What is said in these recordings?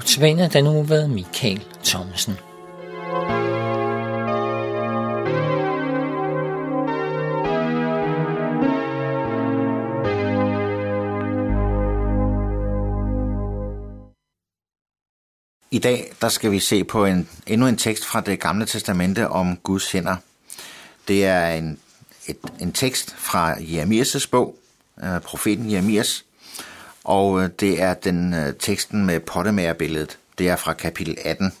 Notabene den nu ved Michael Thomsen. I dag der skal vi se på en, endnu en tekst fra det gamle testamente om Guds hænder. Det er en, et, en tekst fra Jeremias' bog, øh, profeten Jeremias, og øh, det er den øh, teksten med pottemagerbilledet. Det er fra kapitel 18.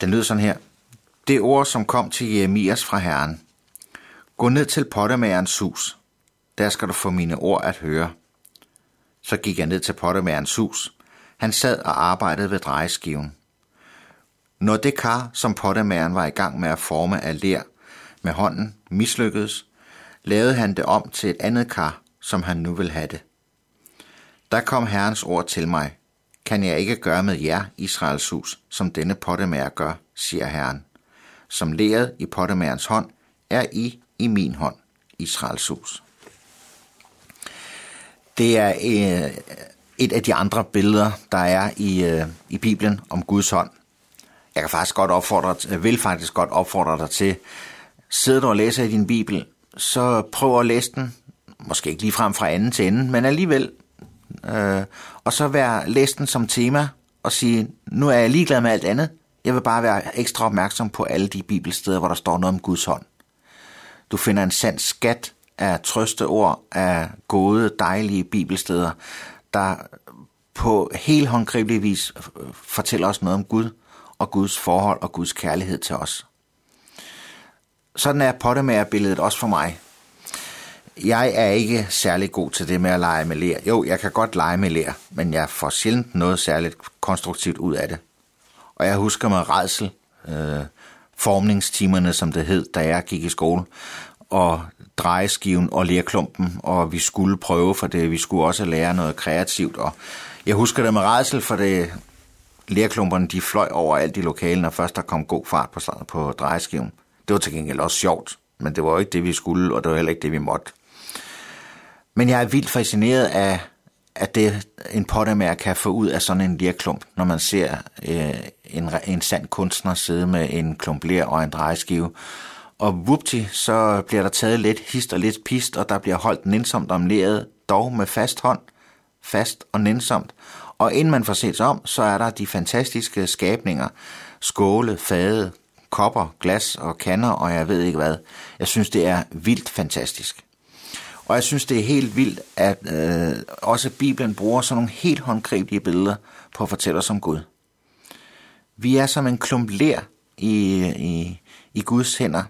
Den lyder sådan her. Det ord, som kom til Jeremias fra Herren. Gå ned til pottemagerens hus. Der skal du få mine ord at høre. Så gik jeg ned til pottemagerens hus. Han sad og arbejdede ved drejeskiven. Når det kar, som pottemageren var i gang med at forme af ler med hånden, mislykkedes, lavede han det om til et andet kar, som han nu vil have det. Der kom Herrens ord til mig. Kan jeg ikke gøre med jer, Israels hus, som denne pottemager gør, siger Herren. Som leret i pottemagerens hånd, er I i min hånd, Israels hus. Det er øh, et af de andre billeder, der er i, øh, i Bibelen om Guds hånd. Jeg kan faktisk godt opfordre, vil faktisk godt opfordre dig til, sidder du og læser i din Bibel, så prøv at læse den, måske ikke lige frem fra anden til ende, men alligevel, øh, og så vær, læsten som tema og sige, nu er jeg ligeglad med alt andet, jeg vil bare være ekstra opmærksom på alle de bibelsteder, hvor der står noget om Guds hånd. Du finder en sand skat af trøsteord, af gode, dejlige bibelsteder, der på helt håndgribelig vis øh, fortæller os noget om Gud og Guds forhold og Guds kærlighed til os. Sådan er pottemagerbilledet også for mig. Jeg er ikke særlig god til det med at lege med lær. Jo, jeg kan godt lege med lær, men jeg får sjældent noget særligt konstruktivt ud af det. Og jeg husker med redsel øh, formningstimerne, som det hed, da jeg gik i skole, og drejeskiven og lærklumpen, og vi skulle prøve for det. Vi skulle også lære noget kreativt, og jeg husker det med redsel, for det lærklumperne, de fløj over alt i lokalen, når først der kom god fart på, på drejeskiven. Det var til gengæld også sjovt, men det var jo ikke det, vi skulle, og det var heller ikke det, vi måtte. Men jeg er vildt fascineret af, at det en pottemager kan få ud af sådan en lirklump, når man ser øh, en, en sand kunstner sidde med en klump ler og en drejeskive, og vupti, så bliver der taget lidt hist og lidt pist, og der bliver holdt nænsomt om leret, dog med fast hånd, fast og nænsomt. Og inden man får set sig om, så er der de fantastiske skabninger, skåle, fade, kopper, glas og kander, og jeg ved ikke hvad. Jeg synes, det er vildt fantastisk. Og jeg synes, det er helt vildt, at øh, også Bibelen bruger sådan nogle helt håndgribelige billeder på at fortælle os om Gud. Vi er som en klump lær i, i, i Guds hænder,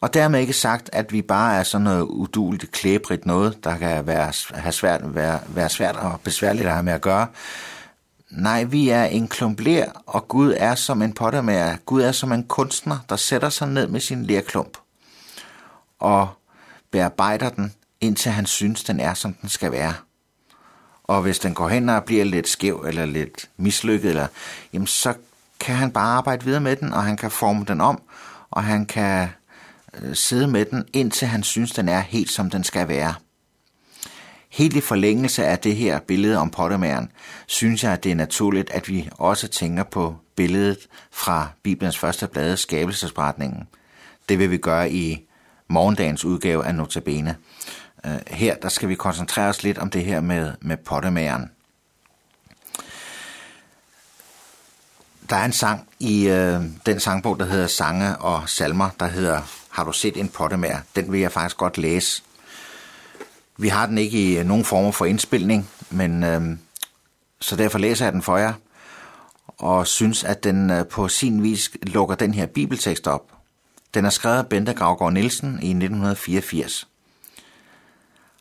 og dermed ikke sagt, at vi bare er sådan noget uduligt, klæbrigt noget, der kan være, have svært, være, være svært og besværligt at have med at gøre. Nej, vi er en klumpler, og Gud er som en pottermager. Gud er som en kunstner, der sætter sig ned med sin lerklump og bearbejder den, indtil han synes, den er, som den skal være. Og hvis den går hen og bliver lidt skæv eller lidt mislykket, eller, jamen så kan han bare arbejde videre med den, og han kan forme den om, og han kan øh, sidde med den, indtil han synes, den er helt som den skal være. Helt i forlængelse af det her billede om pottemæren, synes jeg, at det er naturligt, at vi også tænker på billedet fra Bibelens første blade, skabelsesberetningen. Det vil vi gøre i morgendagens udgave af Notabene. Øh, her der skal vi koncentrere os lidt om det her med, med pottemæren. Der er en sang i øh, den sangbog, der hedder Sange og Salmer, der hedder har du set en pottemager? Den vil jeg faktisk godt læse. Vi har den ikke i øh, nogen former for indspilning, men øh, så derfor læser jeg den for jer, og synes, at den øh, på sin vis lukker den her bibeltekst op. Den er skrevet af Bente Gravgaard Nielsen i 1984.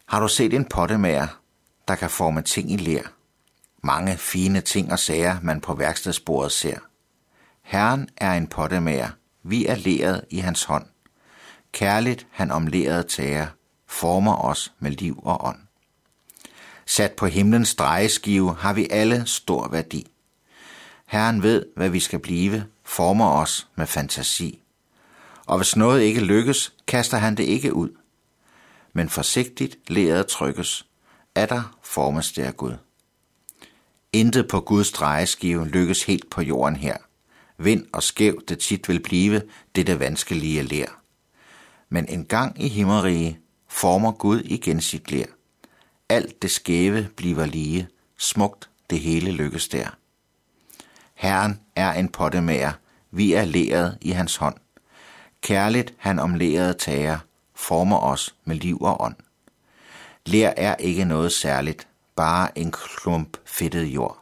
Har du set en pottemager, der kan forme ting i ler? Mange fine ting og sager, man på værkstedsbordet ser. Herren er en pottemager. Vi er leret i hans hånd. Kærligt han om læret tager, former os med liv og ånd. Sat på himlens drejeskive har vi alle stor værdi. Herren ved, hvad vi skal blive, former os med fantasi. Og hvis noget ikke lykkes, kaster han det ikke ud. Men forsigtigt leret trykkes, er der formes det af Gud. Intet på Guds drejeskive lykkes helt på jorden her. Vind og skæv det tit vil blive, det der vanskelige lær. Men en gang i himmerige former Gud igen sit lær. Alt det skæve bliver lige, smukt det hele lykkes der. Herren er en pottemager, vi er læret i hans hånd. Kærligt han om læret tager, former os med liv og ånd. Lær er ikke noget særligt, bare en klump fedtet jord.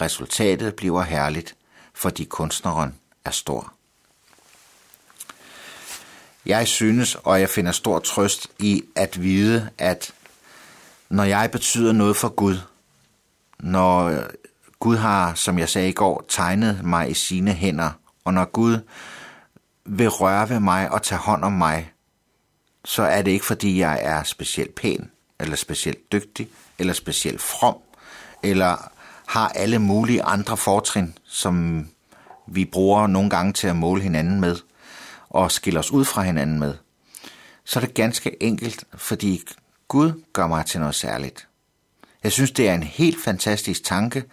Resultatet bliver herligt, fordi kunstneren er stor. Jeg synes, og jeg finder stor trøst i at vide, at når jeg betyder noget for Gud, når Gud har, som jeg sagde i går, tegnet mig i sine hænder, og når Gud vil røre ved mig og tage hånd om mig, så er det ikke fordi jeg er specielt pæn, eller specielt dygtig, eller specielt from, eller har alle mulige andre fortrin, som vi bruger nogle gange til at måle hinanden med, og skille os ud fra hinanden med, så er det ganske enkelt, fordi Gud gør mig til noget særligt. Jeg synes, det er en helt fantastisk tanke,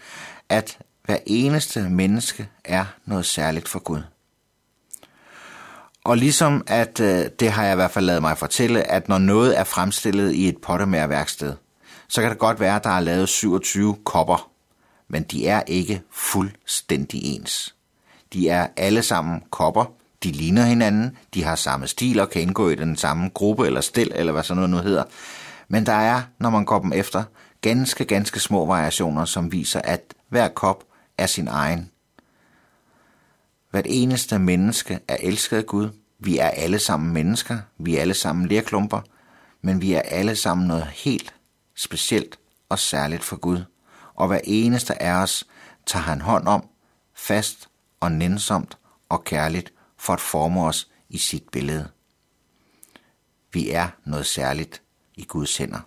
at hver eneste menneske er noget særligt for Gud. Og ligesom at, øh, det har jeg i hvert fald lavet mig fortælle, at når noget er fremstillet i et pottemærværksted, så kan det godt være, at der er lavet 27 kopper, men de er ikke fuldstændig ens. De er alle sammen kopper, de ligner hinanden, de har samme stil og kan indgå i den samme gruppe eller stil, eller hvad sådan noget nu hedder. Men der er, når man går dem efter, ganske, ganske små variationer, som viser, at hver kop er sin egen. Hvert eneste menneske er elsket af Gud. Vi er alle sammen mennesker. Vi er alle sammen lerklumper. Men vi er alle sammen noget helt specielt og særligt for Gud. Og hver eneste af os tager han hånd om, fast og nænsomt og kærligt, for at forme os i sit billede. Vi er noget særligt i Guds hænder.